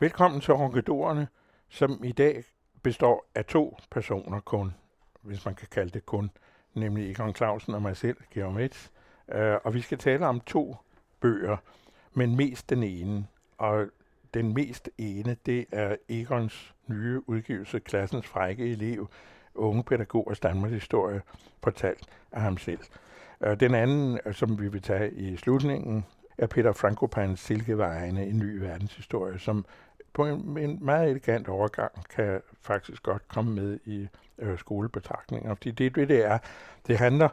Velkommen til Ronkedorerne, som i dag består af to personer kun, hvis man kan kalde det kun, nemlig Egon Clausen og mig selv, Georg Metz. Uh, og vi skal tale om to bøger, men mest den ene. Og den mest ene, det er Egons nye udgivelse, Klassens frække elev, unge pædagogers Danmarks historie, fortalt af ham selv. Øh, den anden, øh, som vi vil tage i slutningen, er Peter Frankopans Silkevejene, en ny verdenshistorie, som på en, en meget elegant overgang kan faktisk godt komme med i øh, skolebetragtninger. Fordi det det, det er. Det handler,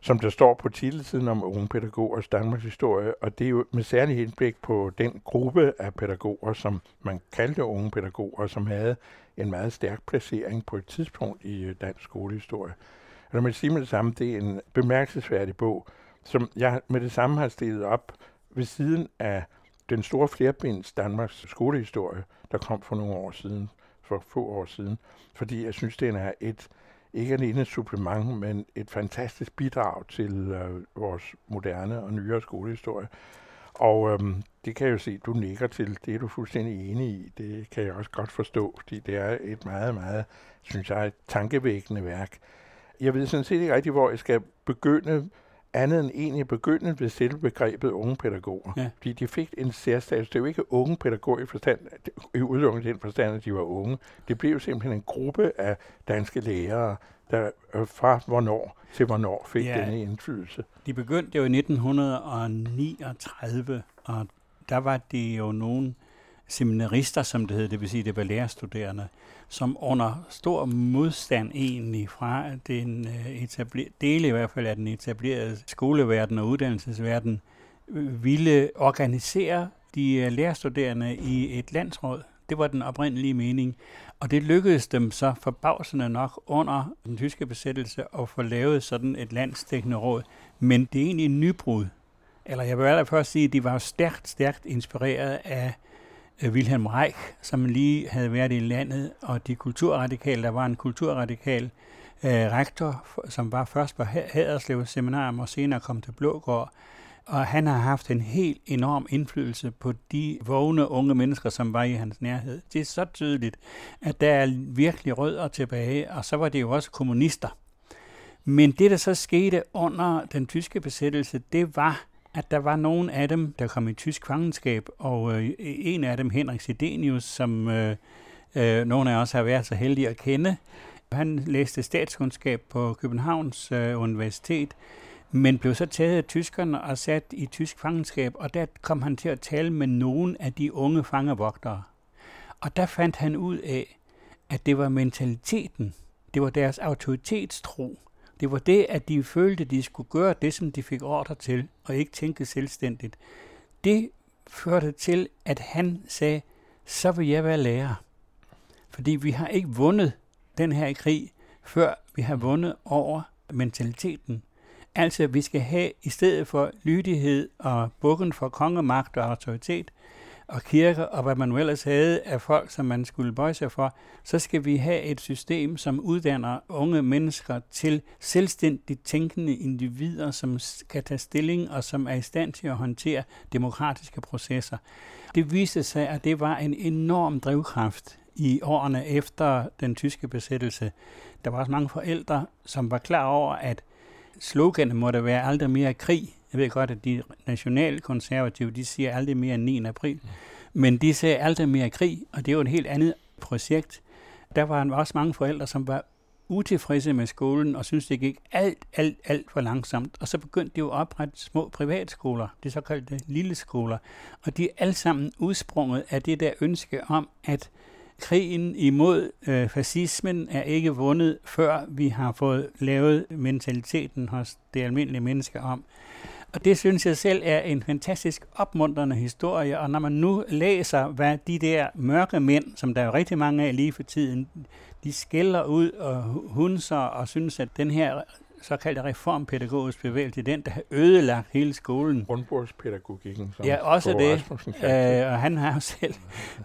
som der står på titelsiden om unge pædagogers Danmarks historie, og det er jo med særlig henblik på den gruppe af pædagoger, som man kaldte unge pædagoger, som havde en meget stærk placering på et tidspunkt i øh, dansk skolehistorie. Og når man siger med det samme, det er en bemærkelsesværdig bog, som jeg med det samme har stillet op ved siden af den store flerbinds Danmarks skolehistorie, der kom for nogle år siden, for få år siden, fordi jeg synes, den er et, ikke alene et supplement, men et fantastisk bidrag til øh, vores moderne og nyere skolehistorie. Og øhm, det kan jeg jo se, du nikker til. Det er du fuldstændig enig i. Det kan jeg også godt forstå, fordi det er et meget, meget, synes jeg, et tankevækkende værk. Jeg ved sådan set ikke rigtig, hvor jeg skal begynde andet end egentlig begynde ved selve begrebet unge pædagoger. Ja. Fordi de fik en særstatus. Det er jo ikke unge pædagoger i, forstand, i udlukket den forstand, at de var unge. Det blev simpelthen en gruppe af danske lærere, der øh, fra hvornår til hvornår fik ja, denne indflydelse. De begyndte jo i 1939, og der var det jo nogen seminarister, som det hed, det vil sige, det var lærerstuderende, som under stor modstand egentlig fra den øh, etabler- dele i hvert fald af den etablerede skoleverden og uddannelsesverden, ville organisere de øh, lærerstuderende i et landsråd. Det var den oprindelige mening. Og det lykkedes dem så forbavsende nok under den tyske besættelse at få lavet sådan et landsdækkende råd. Men det er egentlig en nybrud. Eller jeg vil allerførst sige, at de var stærkt, stærkt inspireret af Øh, Wilhelm Reich, som lige havde været i landet, og de kulturradikale, der var en kulturradikal øh, rektor, som var først på Haderslev Seminarium og senere kom til Blågård. Og han har haft en helt enorm indflydelse på de vågne unge mennesker, som var i hans nærhed. Det er så tydeligt, at der er virkelig rødder tilbage, og så var det jo også kommunister. Men det, der så skete under den tyske besættelse, det var, at der var nogen af dem, der kom i tysk fangenskab, og øh, en af dem, Henrik Sidenius, som øh, øh, nogle af os har været så heldige at kende, han læste statskundskab på Københavns øh, Universitet, men blev så taget af tyskerne og sat i tysk fangenskab, og der kom han til at tale med nogen af de unge fangevogtere. Og der fandt han ud af, at det var mentaliteten, det var deres autoritetstro, det var det, at de følte, at de skulle gøre det, som de fik ordre til, og ikke tænke selvstændigt. Det førte til, at han sagde, så vil jeg være lærer. Fordi vi har ikke vundet den her krig, før vi har vundet over mentaliteten. Altså, vi skal have, i stedet for lydighed og bukken for kongemagt og autoritet, og kirker, og hvad man nu ellers havde af folk, som man skulle bøje sig for, så skal vi have et system, som uddanner unge mennesker til selvstændigt tænkende individer, som kan tage stilling og som er i stand til at håndtere demokratiske processer. Det viste sig, at det var en enorm drivkraft i årene efter den tyske besættelse. Der var også mange forældre, som var klar over, at sloganet måtte være aldrig mere krig, jeg ved godt, at de nationalkonservative, de siger aldrig mere end 9. april. Men de siger aldrig mere krig, og det er jo et helt andet projekt. Der var også mange forældre, som var utilfredse med skolen og syntes, det gik alt, alt, alt for langsomt. Og så begyndte de jo at oprette små privatskoler, det såkaldte lille skoler. Og de er alle sammen udsprunget af det der ønske om, at krigen imod øh, fascismen er ikke vundet, før vi har fået lavet mentaliteten hos det almindelige menneske om, og det synes jeg selv er en fantastisk opmuntrende historie, og når man nu læser, hvad de der mørke mænd, som der er rigtig mange af lige for tiden, de skælder ud og hunser og synes, at den her såkaldte reformpædagogisk bevægelse, den, der har ødelagt hele skolen. Rundbordspædagogikken. Som ja, også det. Øh, og han har jo selv.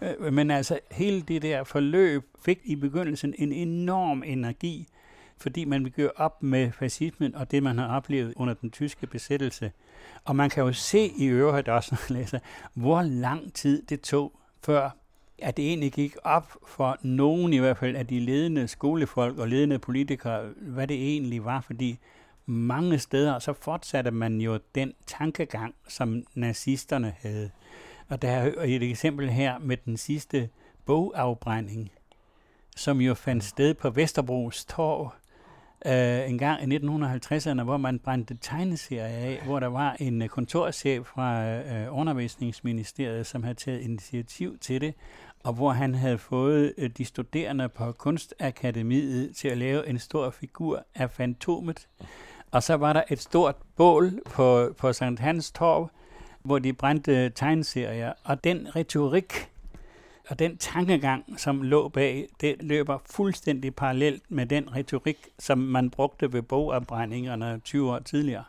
Øh, men altså, hele det der forløb fik i begyndelsen en enorm energi, fordi man vil gøre op med fascismen og det, man har oplevet under den tyske besættelse. Og man kan jo se i øvrigt også, når man læser, hvor lang tid det tog, før at det egentlig gik op for nogen i hvert fald af de ledende skolefolk og ledende politikere, hvad det egentlig var, fordi mange steder så fortsatte man jo den tankegang, som nazisterne havde. Og der er et eksempel her med den sidste bogafbrænding, som jo fandt sted på Vesterbros Torv øh, en gang i 1950'erne, hvor man brændte tegneserier af, hvor der var en øh, kontorchef fra øh, undervisningsministeriet, som havde taget initiativ til det, og hvor han havde fået øh, de studerende på Kunstakademiet til at lave en stor figur af Fantomet. Og så var der et stort bål på, på Sankt Hans Torv, hvor de brændte øh, tegneserier, og den retorik, og den tankegang, som lå bag, det løber fuldstændig parallelt med den retorik, som man brugte ved bogopbrændingerne 20 år tidligere.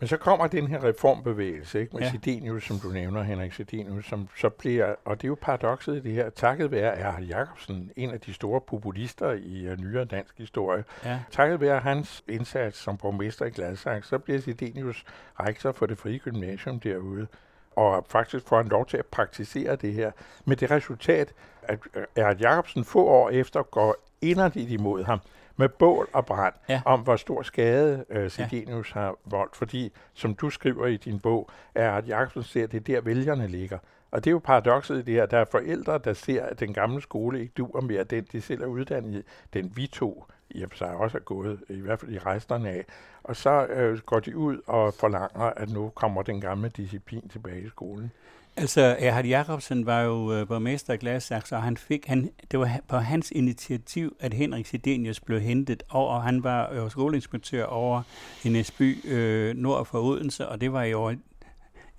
Men så kommer den her reformbevægelse, ikke, med ja. Sidenius, som du nævner, Henrik Sidenius, som så bliver, og det er jo paradokset i det her, takket være Erhard Jacobsen, en af de store populister i uh, nyere dansk historie, ja. takket være hans indsats som borgmester i Gladsaxe, så bliver Sidenius rektor for det frie gymnasium derude og faktisk får han lov til at praktisere det her, med det resultat, at Erhard Jacobsen få år efter går inderligt imod ham med bål og brand ja. om, hvor stor skade uh, Sidenius ja. har voldt. Fordi, som du skriver i din bog, er at Jacobsen ser, at det er der vælgerne ligger. Og det er jo paradokset i det her. Der er forældre, der ser, at den gamle skole ikke duer mere, den de selv er uddannet i, den vi to i og for sig også er gået, i hvert fald i resterne af. Og så øh, går de ud og forlanger, at nu kommer den gamle disciplin tilbage i skolen. Altså, Erhard Jacobsen var jo øh, borgmester i Gladsaxe, og han fik, han, det var på hans initiativ, at Henrik Sidenius blev hentet over. Han var jo skoleinspektør over i Næsby øh, nord for Odense, og det var jo et,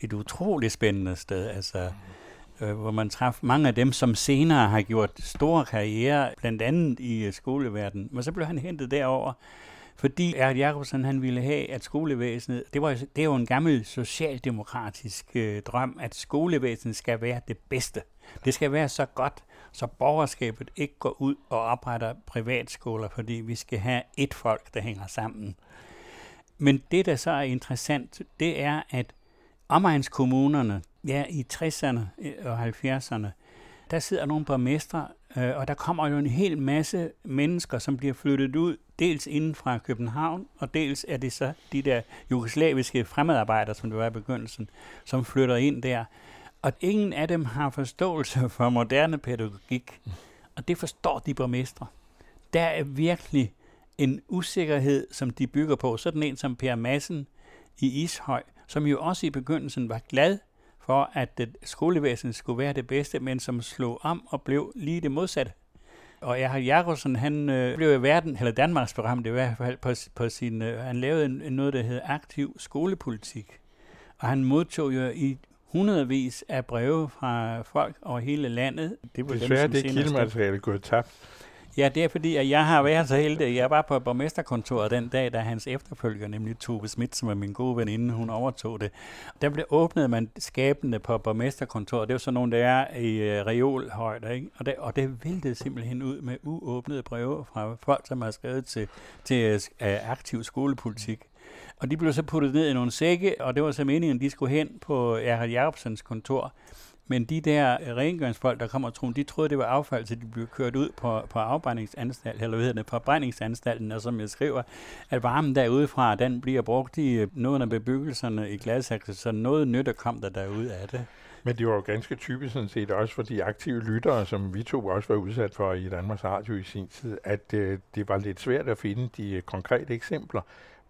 et utroligt spændende sted. Altså, øh, hvor man traf mange af dem, som senere har gjort store karriere, blandt andet i øh, skoleverdenen. Men så blev han hentet derover, fordi Erhard Jacobsen han ville have, at skolevæsenet, det, var, det er jo en gammel socialdemokratisk øh, drøm, at skolevæsenet skal være det bedste. Det skal være så godt, så borgerskabet ikke går ud og opretter privatskoler, fordi vi skal have et folk, der hænger sammen. Men det, der så er interessant, det er, at omegnskommunerne, ja, i 60'erne øh, og 70'erne, der sidder nogle borgmestre, øh, og der kommer jo en hel masse mennesker, som bliver flyttet ud, dels inden fra København, og dels er det så de der jugoslaviske fremmedarbejdere, som det var i begyndelsen, som flytter ind der. Og ingen af dem har forståelse for moderne pædagogik, og det forstår de borgmestre. Der er virkelig en usikkerhed, som de bygger på. Sådan en som Per Madsen i Ishøj, som jo også i begyndelsen var glad for, at skolevæsenet skulle være det bedste, men som slog om og blev lige det modsatte. Og Erhard Jacobsen, han øh, blev i verden, eller Danmarks berømt i hvert fald, på, på sin, øh, han lavede en, noget, der hedder aktiv skolepolitik. Og han modtog jo i hundredvis af breve fra folk over hele landet. Det var Desværre dem, det kildemateriale gået tabt. Ja, det er fordi, at jeg har været så heldig. Jeg var på borgmesterkontoret den dag, da hans efterfølger, nemlig Tove Schmidt, som er min gode veninde, hun overtog det. Der blev åbnet man skabene på borgmesterkontoret. Det var sådan nogle, der er i øh, reolhøjde, ikke? Og det, og det væltede simpelthen ud med uåbnede breve fra folk, som har skrevet til, til uh, aktiv skolepolitik. Og de blev så puttet ned i nogle sække, og det var så meningen, at de skulle hen på Erhard Jacobsens kontor. Men de der øh, rengøringsfolk, der kommer og troen, de troede, det var affald, så de blev kørt ud på, på afbrændingsanstalt, eller hvad hedder det, forbrændingsanstalten, og som jeg skriver, at varmen derudefra, den bliver brugt i øh, nogle af bebyggelserne i Gladsaxe, så noget nytte kom der derude af det. Men det var jo ganske typisk sådan set også for de aktive lyttere, som vi to også var udsat for i Danmarks Radio i sin tid, at øh, det var lidt svært at finde de øh, konkrete eksempler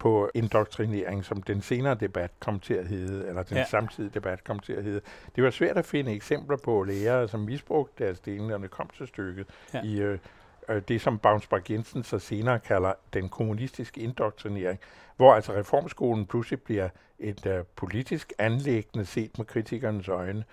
på indoktrinering, som den senere debat kom til at hedde, eller den ja. samtidige debat kom til at hedde. Det var svært at finde eksempler på lærere, som misbrugte deres dele, når det kom til stykket, ja. i øh, øh, det, som Bavnsberg Jensen så senere kalder den kommunistiske indoktrinering, hvor altså reformskolen pludselig bliver et øh, politisk anlæggende set med kritikernes øjne,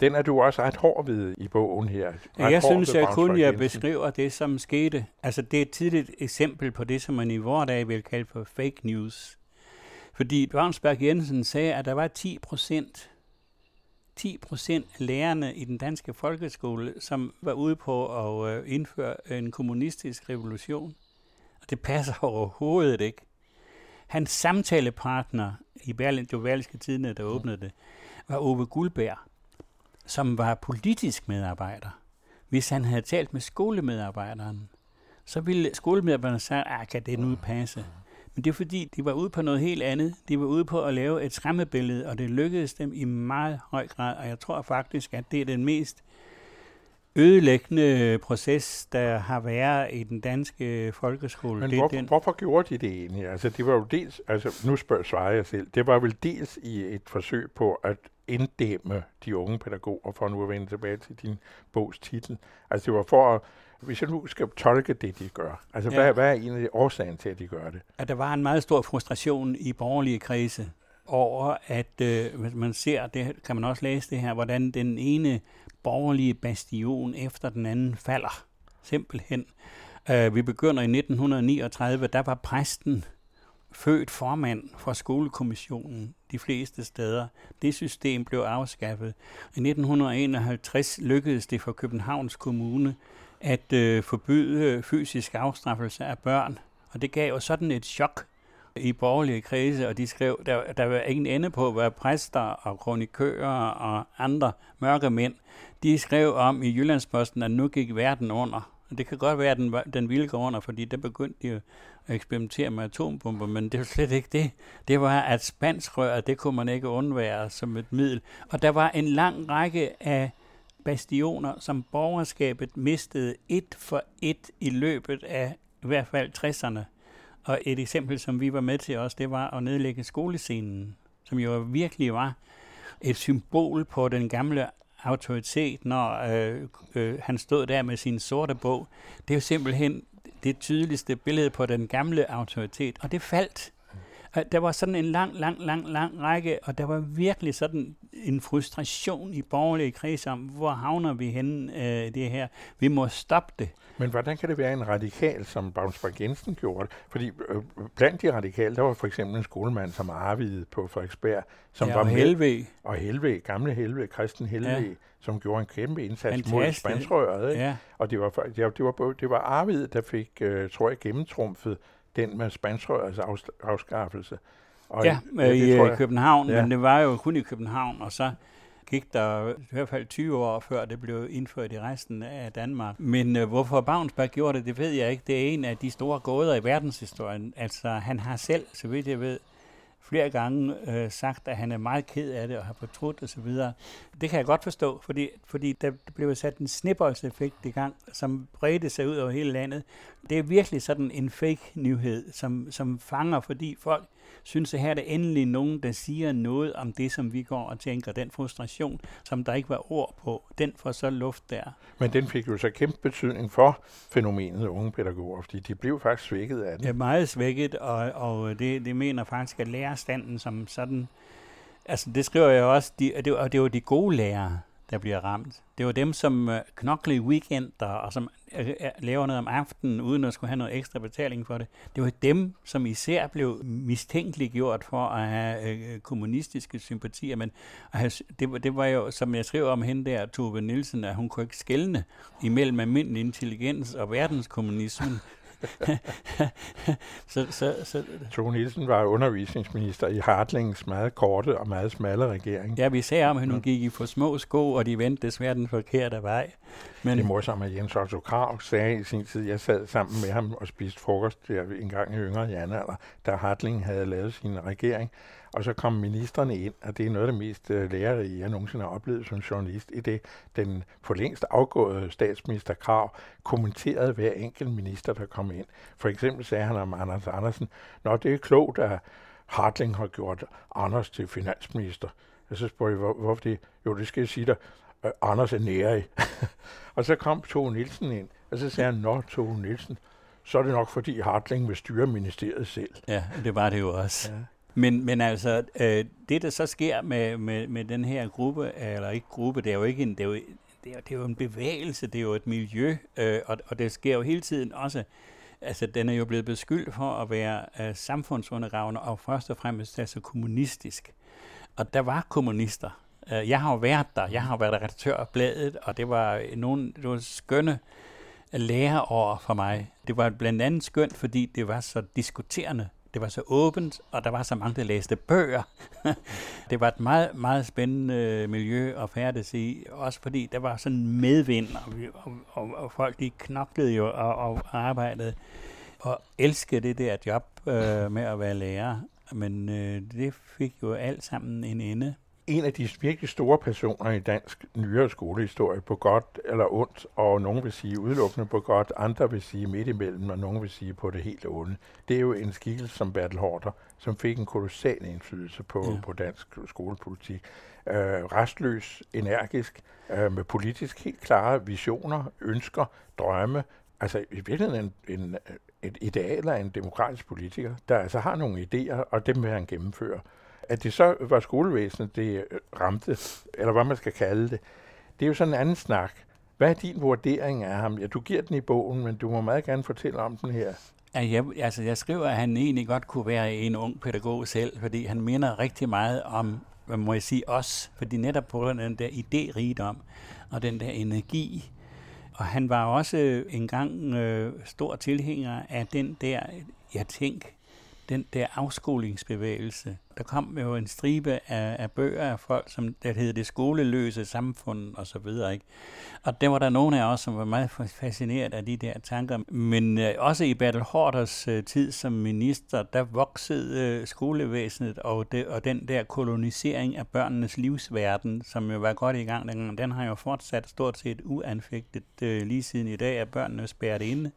den er du også ret hård ved i bogen her. Ret jeg synes, at kun jeg beskriver det, som skete. Altså, det er et tidligt eksempel på det, som man i vores dag vil kalde for fake news. Fordi Brownsberg Jensen sagde, at der var 10 procent 10 procent af lærerne i den danske folkeskole, som var ude på at øh, indføre en kommunistisk revolution. Og det passer overhovedet ikke. Hans samtalepartner i Berlin, det var Tidene, der åbnede det, var Ove Guldberg som var politisk medarbejder. hvis han havde talt med skolemedarbejderen, så ville skolemedarbejderen sige, at kan det nu passe? Men det er fordi, de var ude på noget helt andet. De var ude på at lave et skræmmebillede, og det lykkedes dem i meget høj grad. Og jeg tror faktisk, at det er den mest ødelæggende proces, der har været i den danske folkeskole. Men det hvor, den... hvorfor gjorde de det egentlig? Altså, det var jo dels, altså, nu spørger svarer jeg selv, det var vel dels i et forsøg på at inddæmme de unge pædagoger, for nu at vende tilbage til din bogs titel. Altså, det var for at hvis jeg nu skal tolke det, de gør, altså ja. hvad, hvad er en af de årsagen til, at de gør det? At der var en meget stor frustration i borgerlige kredse over, at øh, hvis man ser, det kan man også læse det her, hvordan den ene borgerlige bastion efter den anden falder. Simpelthen. Uh, vi begynder i 1939, der var præsten født formand for skolekommissionen de fleste steder. Det system blev afskaffet. I 1951 lykkedes det for Københavns Kommune at øh, forbyde fysisk afstraffelse af børn. Og det gav jo sådan et chok i borgerlige kredse, og de skrev, der, der var ingen ende på, hvad præster og kronikører og andre mørke mænd, de skrev om i Jyllandsposten, at nu gik verden under. Og det kan godt være, at den, den ville gå under, fordi der begyndte de at eksperimentere med atombomber, men det var slet ikke det. Det var, at spanskrøret, det kunne man ikke undvære som et middel. Og der var en lang række af bastioner, som borgerskabet mistede et for et i løbet af i hvert fald 60'erne. Og et eksempel, som vi var med til også, det var at nedlægge skolescenen, som jo virkelig var et symbol på den gamle autoritet, når øh, øh, han stod der med sin sorte bog. Det er jo simpelthen det tydeligste billede på den gamle autoritet, og det faldt. Der var sådan en lang, lang, lang, lang række, og der var virkelig sådan en frustration i borgerlige kreds om, hvor havner vi henne øh, det her? Vi må stoppe det. Men hvordan kan det være en radikal, som Bavnsberg Jensen gjorde? Fordi øh, blandt de radikale, der var for eksempel en skolemand som Arvid på Frederiksberg, som ja, var og Helve. Og Helve, gamle Helve, Kristen Helve, ja. Som gjorde en kæmpe indsats Fantastisk. mod spansrøret. Ikke? Ja. Og det var, det, var, det, var, det var Arvid, der fik, øh, tror jeg, gennemtrumfet den med spansrørets afskaffelse. Og ja, i, i jeg, København, ja. men det var jo kun i København, og så gik der i hvert fald 20 år før det blev indført i resten af Danmark. Men øh, hvorfor Bavnsberg gjorde det, det ved jeg ikke. Det er en af de store gåder i verdenshistorien. Altså, han har selv, så vidt jeg ved, flere gange øh, sagt, at han er meget ked af det og har fortrudt osv. Det kan jeg godt forstå, fordi, fordi der blev sat en snibboldseffekt i gang, som bredte sig ud over hele landet. Det er virkelig sådan en fake-nyhed, som, som fanger, fordi folk synes, at her er der endelig nogen, der siger noget om det, som vi går og tænker. Den frustration, som der ikke var ord på, den får så luft der. Men den fik jo så kæmpe betydning for fænomenet unge pædagoger, fordi de blev faktisk svækket af den. Ja, meget svækket, og, og det, det mener faktisk, at lærerstanden som sådan, altså det skriver jeg også, de, det, og det var de gode lærere, der bliver ramt. Det var dem, som øh, knokler i weekender, og som øh, øh, laver noget om aftenen, uden at skulle have noget ekstra betaling for det. Det var dem, som især blev mistænkeligt gjort for at have øh, øh, kommunistiske sympatier. Men altså, det, var, det var jo, som jeg skrev om hende der, Tove Nielsen, at hun kunne ikke skælne imellem almindelig intelligens og verdenskommunismen. så, så, så, Tone Nielsen var undervisningsminister i Hartlings meget korte og meget smalle regering. Ja, vi sagde om, at hun gik i for små sko, og de vendte desværre den forkerte vej. Men det morsomt, at Jens Otto Krav sagde i sin tid, jeg sad sammen med ham og spiste frokost der en gang i yngre jernalder, da Hartling havde lavet sin regering. Og så kom ministerne ind, og det er noget af det mest uh, lærerige, jeg nogensinde har oplevet som journalist, i det den for længst afgåede statsminister Krav kommenterede hver enkelt minister, der kom ind. For eksempel sagde han om Anders Andersen, Nå, det er klogt, at Hartling har gjort Anders til finansminister. Og så spurgte jeg, hvor, hvorfor det? Jo, det skal jeg sige dig. Uh, Anders er nære og så kom Tove Nielsen ind, og så sagde han, Nå, Tove Nielsen, så er det nok, fordi Hartling vil styre ministeriet selv. Ja, det var det jo også. Ja. Men, men altså, øh, det der så sker med, med, med den her gruppe, eller ikke gruppe, det er jo ikke en, det er jo, det er, det er jo en bevægelse, det er jo et miljø, øh, og, og det sker jo hele tiden også, altså den er jo blevet beskyldt for at være øh, samfundsundergravende, og først og fremmest altså kommunistisk. Og der var kommunister. Øh, jeg har jo været der, jeg har været redaktør af bladet, og det var nogle det var skønne læreår for mig. Det var blandt andet skønt, fordi det var så diskuterende det var så åbent, og der var så mange, der læste bøger. det var et meget, meget spændende øh, miljø at færdes i, også fordi der var sådan medvind, og, og, og, og folk de knoklede jo og, og arbejdede og elskede det der job øh, med at være lærer. Men øh, det fik jo alt sammen en ende en af de virkelig store personer i dansk nyere skolehistorie på godt eller ondt, og nogen vil sige udelukkende på godt, andre vil sige midt imellem, og nogen vil sige på det helt onde. Det er jo en skikkelse som Bertel Hårder, som fik en kolossal indflydelse på, ja. på dansk skolepolitik. Øh, restløs, energisk, øh, med politisk helt klare visioner, ønsker, drømme, altså i virkeligheden en, en, et ideal af en demokratisk politiker, der altså har nogle idéer, og dem vil han gennemføre. At det så var skolevæsenet, det øh, ramte, eller hvad man skal kalde det, det er jo sådan en anden snak. Hvad er din vurdering af ham? Ja, du giver den i bogen, men du må meget gerne fortælle om den her. Ja, jeg, altså jeg skriver, at han egentlig godt kunne være en ung pædagog selv, fordi han minder rigtig meget om, hvad må jeg sige, os, fordi netop på den der idérigdom og den der energi. Og han var også engang øh, stor tilhænger af den der, jeg tænker, den der afskolingsbevægelse. Der kom jo en stribe af, af bøger af folk, som der hedder Det skoleløse samfund og så videre. Ikke? Og der var der nogle af os, som var meget fascineret af de der tanker. Men øh, også i Bertel Hårders øh, tid som minister, der voksede øh, skolevæsenet og, det, og den der kolonisering af børnenes livsverden, som jo var godt i gang dengang, den har jo fortsat stort set uanfægtet øh, lige siden i dag, at børnene spærret inde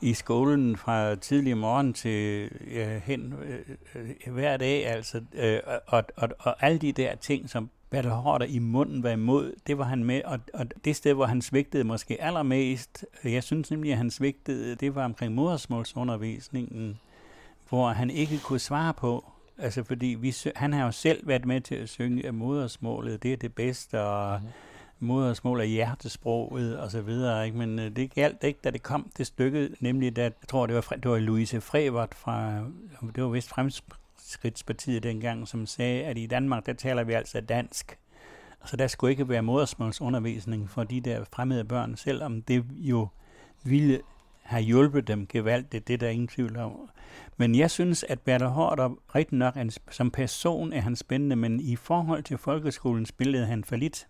i skolen fra tidlig morgen til ja, hen øh, øh hver dag, altså, øh, og, og, og alle de der ting, som Bertel Hårder i munden var imod, det var han med, og, og det sted, hvor han svigtede måske allermest, jeg synes nemlig, at han svigtede, det var omkring modersmålsundervisningen, hvor han ikke kunne svare på, altså fordi vi, han har jo selv været med til at synge, at modersmålet, det er det bedste, og mm modersmål er hjertesproget og så videre, ikke? men øh, det galt ikke, da det kom det stykke, nemlig da, jeg tror, det var, det var Louise Frevert fra, det var vist Fremskridtspartiet dengang, som sagde, at i Danmark, der taler vi altså dansk. Så der skulle ikke være modersmålsundervisning for de der fremmede børn, selvom det jo ville have hjulpet dem gevaldigt, det er der ingen tvivl om. Men jeg synes, at Bertel Hårder rigtig nok som person er han spændende, men i forhold til folkeskolen spillede han for lidt.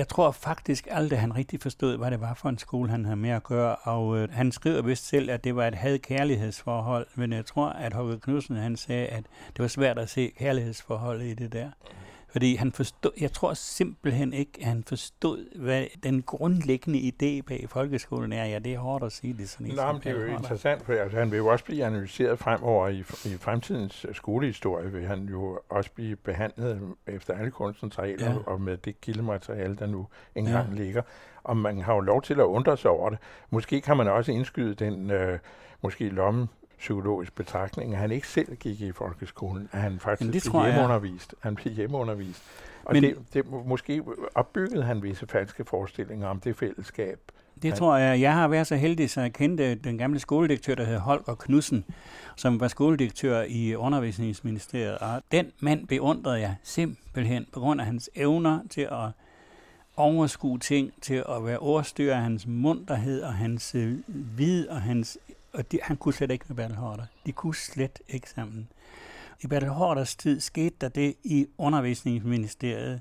Jeg tror faktisk aldrig, han rigtig forstod, hvad det var for en skole, han havde med at gøre, og øh, han skriver vist selv, at det var et had-kærlighedsforhold, men jeg tror, at Håkke Knudsen, han sagde, at det var svært at se kærlighedsforholdet i det der. Fordi han forstod, jeg tror simpelthen ikke, at han forstod, hvad den grundlæggende idé bag folkeskolen er. Ja, det er hårdt at sige det sådan Nej, men det er jo interessant, for altså, han vil jo også blive analyseret fremover i, i fremtidens skolehistorie, vil han jo også blive behandlet efter alle kunstens regler ja. og med det kildemateriale, der nu engang ja. ligger. Og man har jo lov til at undre sig over det. Måske kan man også indskyde den øh, måske lomme psykologisk betragtning, at han ikke selv gik i folkeskolen, at han faktisk det blev hjemmeundervist. Han blev hjemmeundervist. Og Men, det, det, måske opbyggede han visse falske forestillinger om det fællesskab. Det han, tror jeg. Jeg har været så heldig, så jeg kendte den gamle skoledirektør, der hed Holger Knudsen, som var skoledirektør i undervisningsministeriet. Og den mand beundrede jeg simpelthen på grund af hans evner til at overskue ting, til at være ordstyr af hans munterhed og hans øh, vid og hans og de, han kunne slet ikke med Bertel Hårder. De kunne slet ikke sammen. I Bertel Hårders tid skete der det i undervisningsministeriet.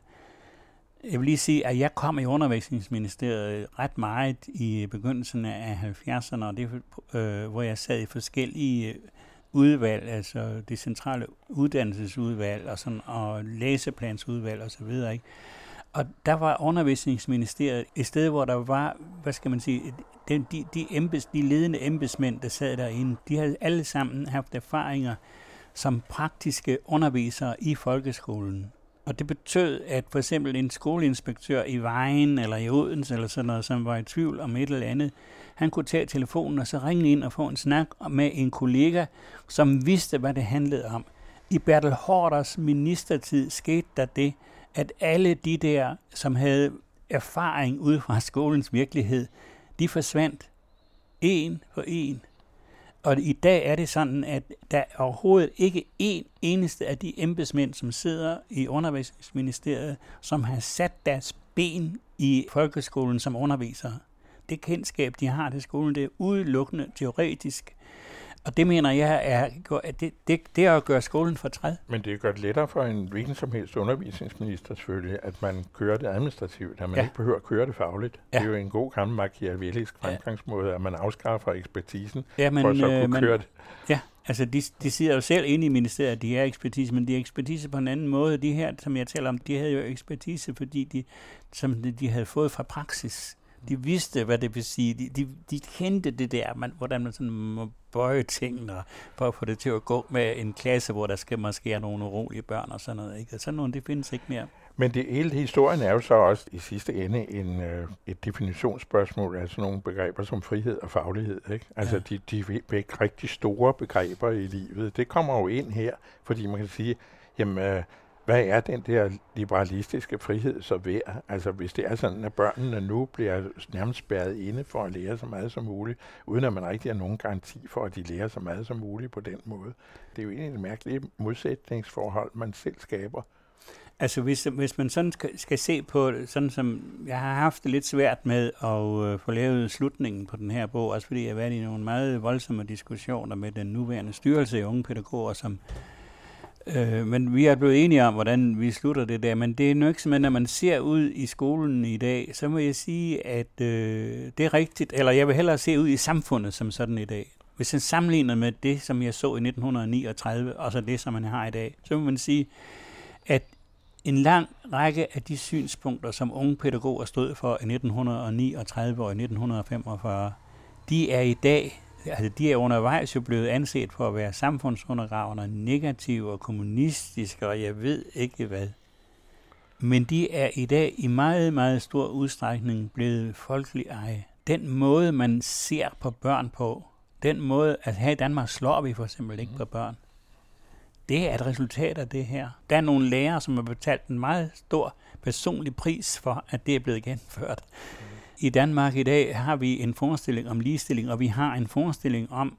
Jeg vil lige sige, at jeg kom i undervisningsministeriet ret meget i begyndelsen af 70'erne, og det, øh, hvor jeg sad i forskellige øh, udvalg, altså det centrale uddannelsesudvalg og, sådan, og læseplansudvalg osv. Ikke? Og der var undervisningsministeriet et sted, hvor der var, hvad skal man sige, de, de, de, embeds, de ledende embedsmænd, der sad derinde, de havde alle sammen haft erfaringer som praktiske undervisere i folkeskolen. Og det betød, at for eksempel en skoleinspektør i Vejen eller i Odense eller sådan noget, som var i tvivl om et eller andet, han kunne tage telefonen og så ringe ind og få en snak med en kollega, som vidste, hvad det handlede om. I Bertel Hårders ministertid skete der det, at alle de der, som havde erfaring ud fra skolens virkelighed, de forsvandt en for en. Og i dag er det sådan, at der er overhovedet ikke en eneste af de embedsmænd, som sidder i undervisningsministeriet, som har sat deres ben i folkeskolen som undervisere. Det kendskab, de har til skolen, det er udelukkende teoretisk. Og det mener jeg er, at det, det, det er at gøre skolen for træd. Men det gør det lettere for en hvilken som helst undervisningsminister selvfølgelig, at man kører det administrativt, at man ja. ikke behøver at køre det fagligt. Ja. Det er jo en god gammel machiavellisk fremgangsmåde, at man afskaffer ekspertisen ja, men, for at så kunne øh, man, køre det. Ja, altså de, de sidder jo selv inde i ministeriet, de er ekspertise, men de er ekspertise på en anden måde. De her, som jeg taler om, de havde jo ekspertise, fordi de, som de havde fået fra praksis. De vidste, hvad det vil sige. De, de, de kendte det der, man, hvordan man sådan må bøje tingene for at få det til at gå med en klasse, hvor der skal måske være nogle urolige børn og sådan noget. Ikke? Sådan nogle, det findes ikke mere. Men det hele historien er jo så også i sidste ende en, øh, et definitionsspørgsmål af sådan nogle begreber som frihed og faglighed. Ikke? Altså ja. de, de er ikke rigtig store begreber i livet. Det kommer jo ind her, fordi man kan sige, jamen øh, hvad er den der liberalistiske frihed så værd? Altså hvis det er sådan, at børnene nu bliver nærmest spærret inde for at lære så meget som muligt, uden at man rigtig har nogen garanti for, at de lærer så meget som muligt på den måde. Det er jo egentlig et mærkeligt modsætningsforhold, man selv skaber. Altså hvis, hvis man sådan skal, skal se på, sådan som jeg har haft det lidt svært med at øh, få lavet slutningen på den her bog, også fordi jeg har været i nogle meget voldsomme diskussioner med den nuværende styrelse i unge pædagoger, som Øh, men vi er blevet enige om, hvordan vi slutter det der. Men det er nok simpelthen, når man ser ud i skolen i dag, så må jeg sige, at øh, det er rigtigt. Eller jeg vil hellere se ud i samfundet som sådan i dag. Hvis man sammenligner med det, som jeg så i 1939, og så det, som man har i dag, så må man sige, at en lang række af de synspunkter, som unge pædagoger stod for i 1939 og i 1945, de er i dag altså de er undervejs jo blevet anset for at være samfundsundergravende, negative og kommunistiske, og jeg ved ikke hvad. Men de er i dag i meget, meget stor udstrækning blevet folkelig eje. Den måde, man ser på børn på, den måde, at her i Danmark slår vi for eksempel ikke på børn. Det er et resultat af det her. Der er nogle lærere, som har betalt en meget stor personlig pris for, at det er blevet gennemført. I Danmark i dag har vi en forestilling om ligestilling, og vi har en forestilling om,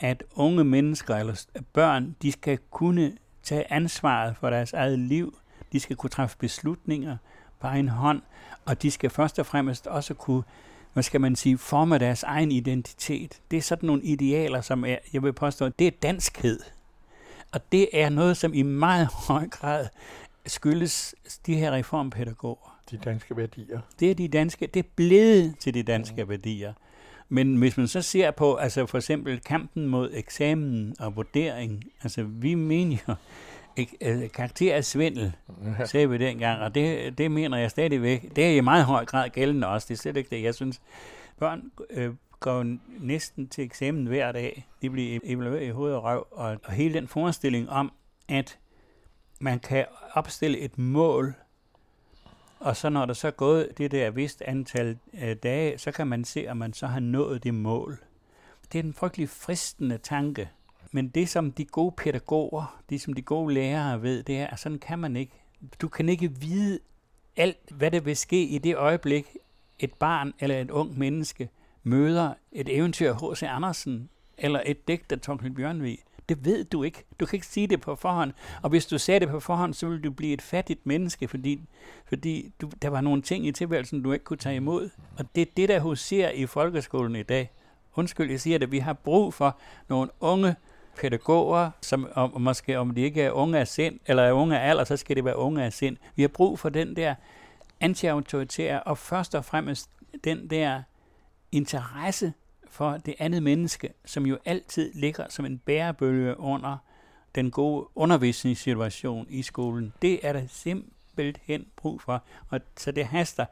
at unge mennesker eller børn, de skal kunne tage ansvaret for deres eget liv. De skal kunne træffe beslutninger på egen hånd, og de skal først og fremmest også kunne, hvad skal man sige, forme deres egen identitet. Det er sådan nogle idealer, som er, jeg vil påstå, det er danskhed. Og det er noget, som i meget høj grad skyldes de her reformpædagoger. De danske værdier. Det er de danske, det er blevet til de danske mm. værdier. Men hvis man så ser på, altså for eksempel kampen mod eksamen og vurdering, altså vi mener jo, øh, karakter er svindel, sagde vi dengang, og det, det mener jeg stadigvæk. Det er i meget høj grad gældende også, det er slet ikke det. Jeg synes, børn øh, går næsten til eksamen hver dag. De bliver evalueret i hoved og røv, og, og hele den forestilling om, at man kan opstille et mål, og så når der så er gået det der vist antal øh, dage, så kan man se, om man så har nået det mål. Det er en frygtelig fristende tanke. Men det, som de gode pædagoger, det som de gode lærere ved, det er, at sådan kan man ikke. Du kan ikke vide alt, hvad der vil ske i det øjeblik, et barn eller et ung menneske møder et eventyr H.C. Andersen eller et digt af Torkel Bjørnvig. Det ved du ikke. Du kan ikke sige det på forhånd. Og hvis du sagde det på forhånd, så ville du blive et fattigt menneske, fordi, fordi du, der var nogle ting i tilværelsen, du ikke kunne tage imod. Og det er det, der huserer i folkeskolen i dag. Undskyld, jeg siger det. Vi har brug for nogle unge pædagoger, som og måske om de ikke er unge af sind, eller er unge af alder, så skal det være unge af sind. Vi har brug for den der anti-autoritære, og først og fremmest den der interesse for det andet menneske, som jo altid ligger som en bærebølge under den gode undervisningssituation i skolen. Det er der simpelthen brug for, og så det haster.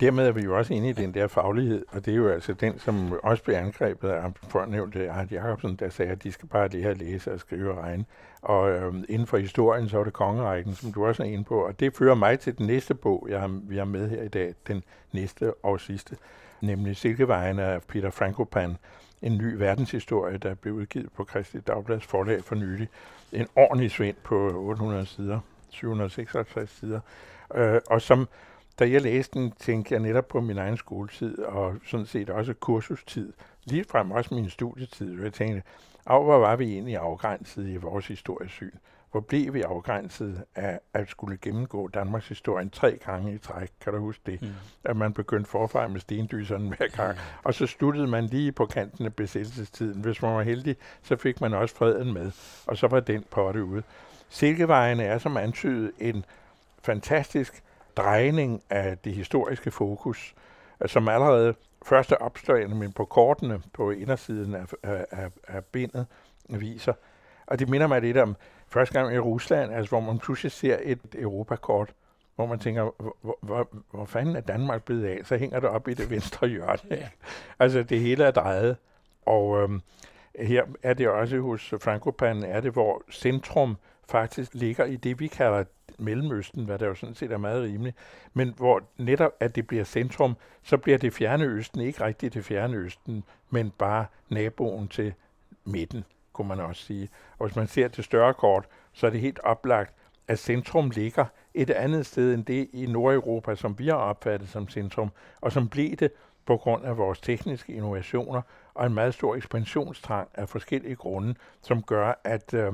Dermed er vi jo også inde i den der faglighed, og det er jo altså den, som også blev angrebet af fornævnte Art Jacobsen, der sagde, at de skal bare lære at læse og skrive og regne. Og øhm, inden for historien, så er det kongerækken, som du også er inde på, og det fører mig til den næste bog, jeg har, vi har med her i dag, den næste og sidste, nemlig Silkevejen af Peter Frankopan, en ny verdenshistorie, der blev udgivet på Kristi Dagblads forlag for nylig. En ordentlig svind på 800 sider, 756 sider, øh, og som da jeg læste den, tænkte jeg netop på min egen skoletid, og sådan set også kursustid. Lige frem også min studietid, og jeg tænkte, af hvor var vi egentlig afgrænset i vores historiesyn? Hvor blev vi afgrænset af at skulle gennemgå Danmarks historie tre gange i træk. Kan du huske det? Mm. At man begyndte forfra med stendyserne hver gang. Mm. Og så sluttede man lige på kanten af besættelsestiden. Hvis man var heldig, så fik man også freden med. Og så var den potte ude. Silkevejen er som antydet en fantastisk drejning af det historiske fokus, som allerede første opslagene, men på kortene på indersiden af, af, af, af bindet viser. Og det minder mig lidt om første gang i Rusland, altså hvor man pludselig ser et Europakort, hvor man tænker, hvor, hvor, hvor fanden er Danmark blevet af? Så hænger det op i det venstre hjørne. Ja. altså det hele er drejet. Og øhm, her er det også hos Frankopan, er det, hvor centrum faktisk ligger i det, vi kalder Mellemøsten, hvad der jo sådan set er meget rimeligt, men hvor netop at det bliver centrum, så bliver det fjerne østen ikke rigtigt det fjerne østen, men bare naboen til midten, kunne man også sige. Og hvis man ser til større kort, så er det helt oplagt, at centrum ligger et andet sted end det i Nordeuropa, som vi har opfattet som centrum, og som blev det på grund af vores tekniske innovationer og en meget stor ekspansionstrang af forskellige grunde, som gør, at øh,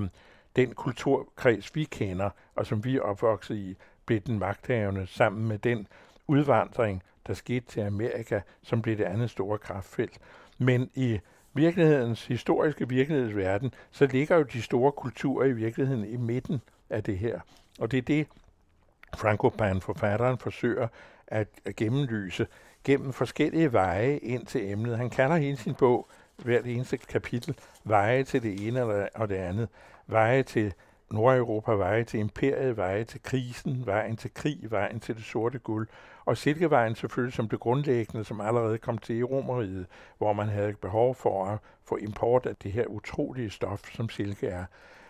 den kulturkreds, vi kender, og som vi er opvokset i, blev den magthavende sammen med den udvandring, der skete til Amerika, som blev det andet store kraftfelt. Men i virkelighedens historiske virkelighedsverden, så ligger jo de store kulturer i virkeligheden i midten af det her. Og det er det, Frankopan, forfatteren, forsøger at gennemlyse gennem forskellige veje ind til emnet. Han kalder hele sin bog, hvert eneste kapitel, veje til det ene og det andet veje til Nordeuropa, veje til imperiet, veje til krisen, vejen til krig, vejen til det sorte guld, og Silkevejen selvfølgelig som det grundlæggende, som allerede kom til i Romeriet, hvor man havde behov for at få import af det her utrolige stof, som silke er.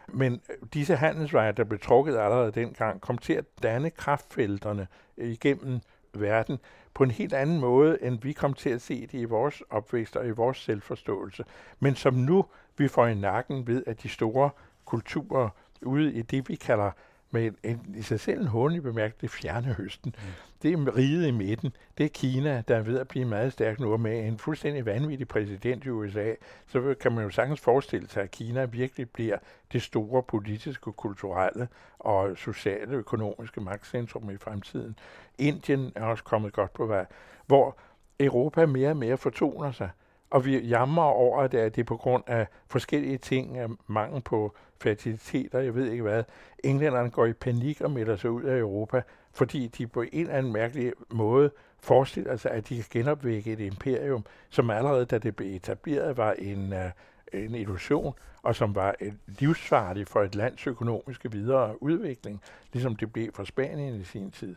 Men øh, disse handelsveje, der blev trukket allerede dengang, kom til at danne kraftfelterne igennem verden på en helt anden måde, end vi kom til at se det i vores opvækst og i vores selvforståelse. Men som nu vi får i nakken ved, at de store kulturer ude i det, vi kalder med en, en, i sig selv en håndelig bemærket, det fjerne høsten. Mm. Det er riget i midten. Det er Kina, der er ved at blive meget stærk nu, med en fuldstændig vanvittig præsident i USA. Så kan man jo sagtens forestille sig, at Kina virkelig bliver det store politiske, kulturelle og sociale, økonomiske magtcentrum i fremtiden. Indien er også kommet godt på vej, hvor Europa mere og mere fortoner sig. Og vi jammer over, at det er på grund af forskellige ting, af mangel på fertilitet og jeg ved ikke hvad. Englænderne går i panik og melder sig ud af Europa, fordi de på en eller anden mærkelig måde forestiller sig, at de kan genopvække et imperium, som allerede da det blev etableret var en, uh, en illusion, og som var øh, et livsfarligt for et lands økonomiske videre udvikling, ligesom det blev for Spanien i sin tid.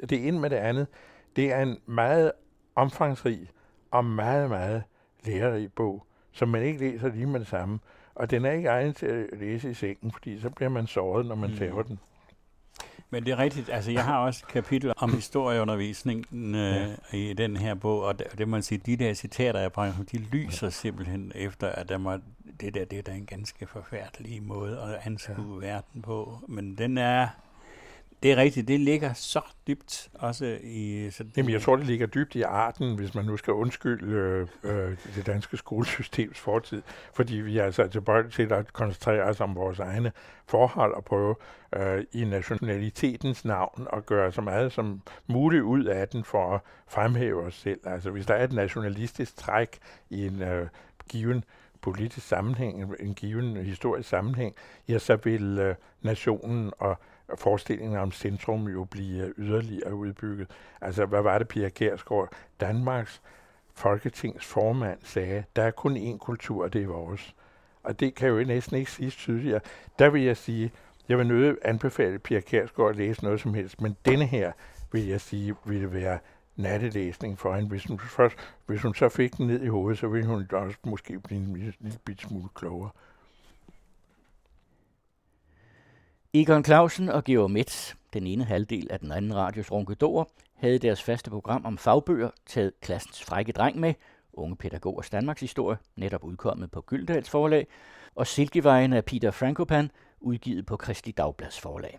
Det ene med det andet, det er en meget omfangsrig og meget, meget lærerig bog, som man ikke læser lige med det samme. Og den er ikke egnet til at læse i sengen, fordi så bliver man såret, når man mm. tager den. Men det er rigtigt. Altså, jeg har også kapitel om historieundervisningen øh, ja. i den her bog, og det, det må man sige, de der citater, jeg bringer, de lyser simpelthen efter, at der må, det der, det er da en ganske forfærdelig måde at anskue ja. verden på. Men den er det er rigtigt, det ligger så dybt også i... Så Jamen, jeg tror, det ligger dybt i arten, hvis man nu skal undskylde øh, øh, det danske skolesystems fortid, fordi vi er altså tilbøjelige til at koncentrere os om vores egne forhold og prøve øh, i nationalitetens navn at gøre så meget som muligt ud af den for at fremhæve os selv. Altså, hvis der er et nationalistisk træk i en øh, given politisk sammenhæng, en given historisk sammenhæng, ja, så vil øh, nationen og forestillingen om centrum jo blive yderligere udbygget. Altså, hvad var det, Pia Kærsgaard, Danmarks folketingsformand, sagde, der er kun én kultur, det er vores. Og det kan jo næsten ikke siges tydeligere. Der vil jeg sige, jeg vil nødt anbefale Pia Kærsgaard at læse noget som helst, men denne her vil jeg sige, ville være nattelæsning for hende. Hvis hun, først, hvis hun så fik den ned i hovedet, så ville hun også måske blive en lille, lille smule klogere. Egon Clausen og Georg Metz, den ene halvdel af den anden radios Ronkedor, havde deres faste program om fagbøger taget klassens frække dreng med, unge pædagogers Danmarks historie, netop udkommet på Gyldendals forlag, og Silkevejen af Peter Frankopan, udgivet på Kristi Dagblads forlag.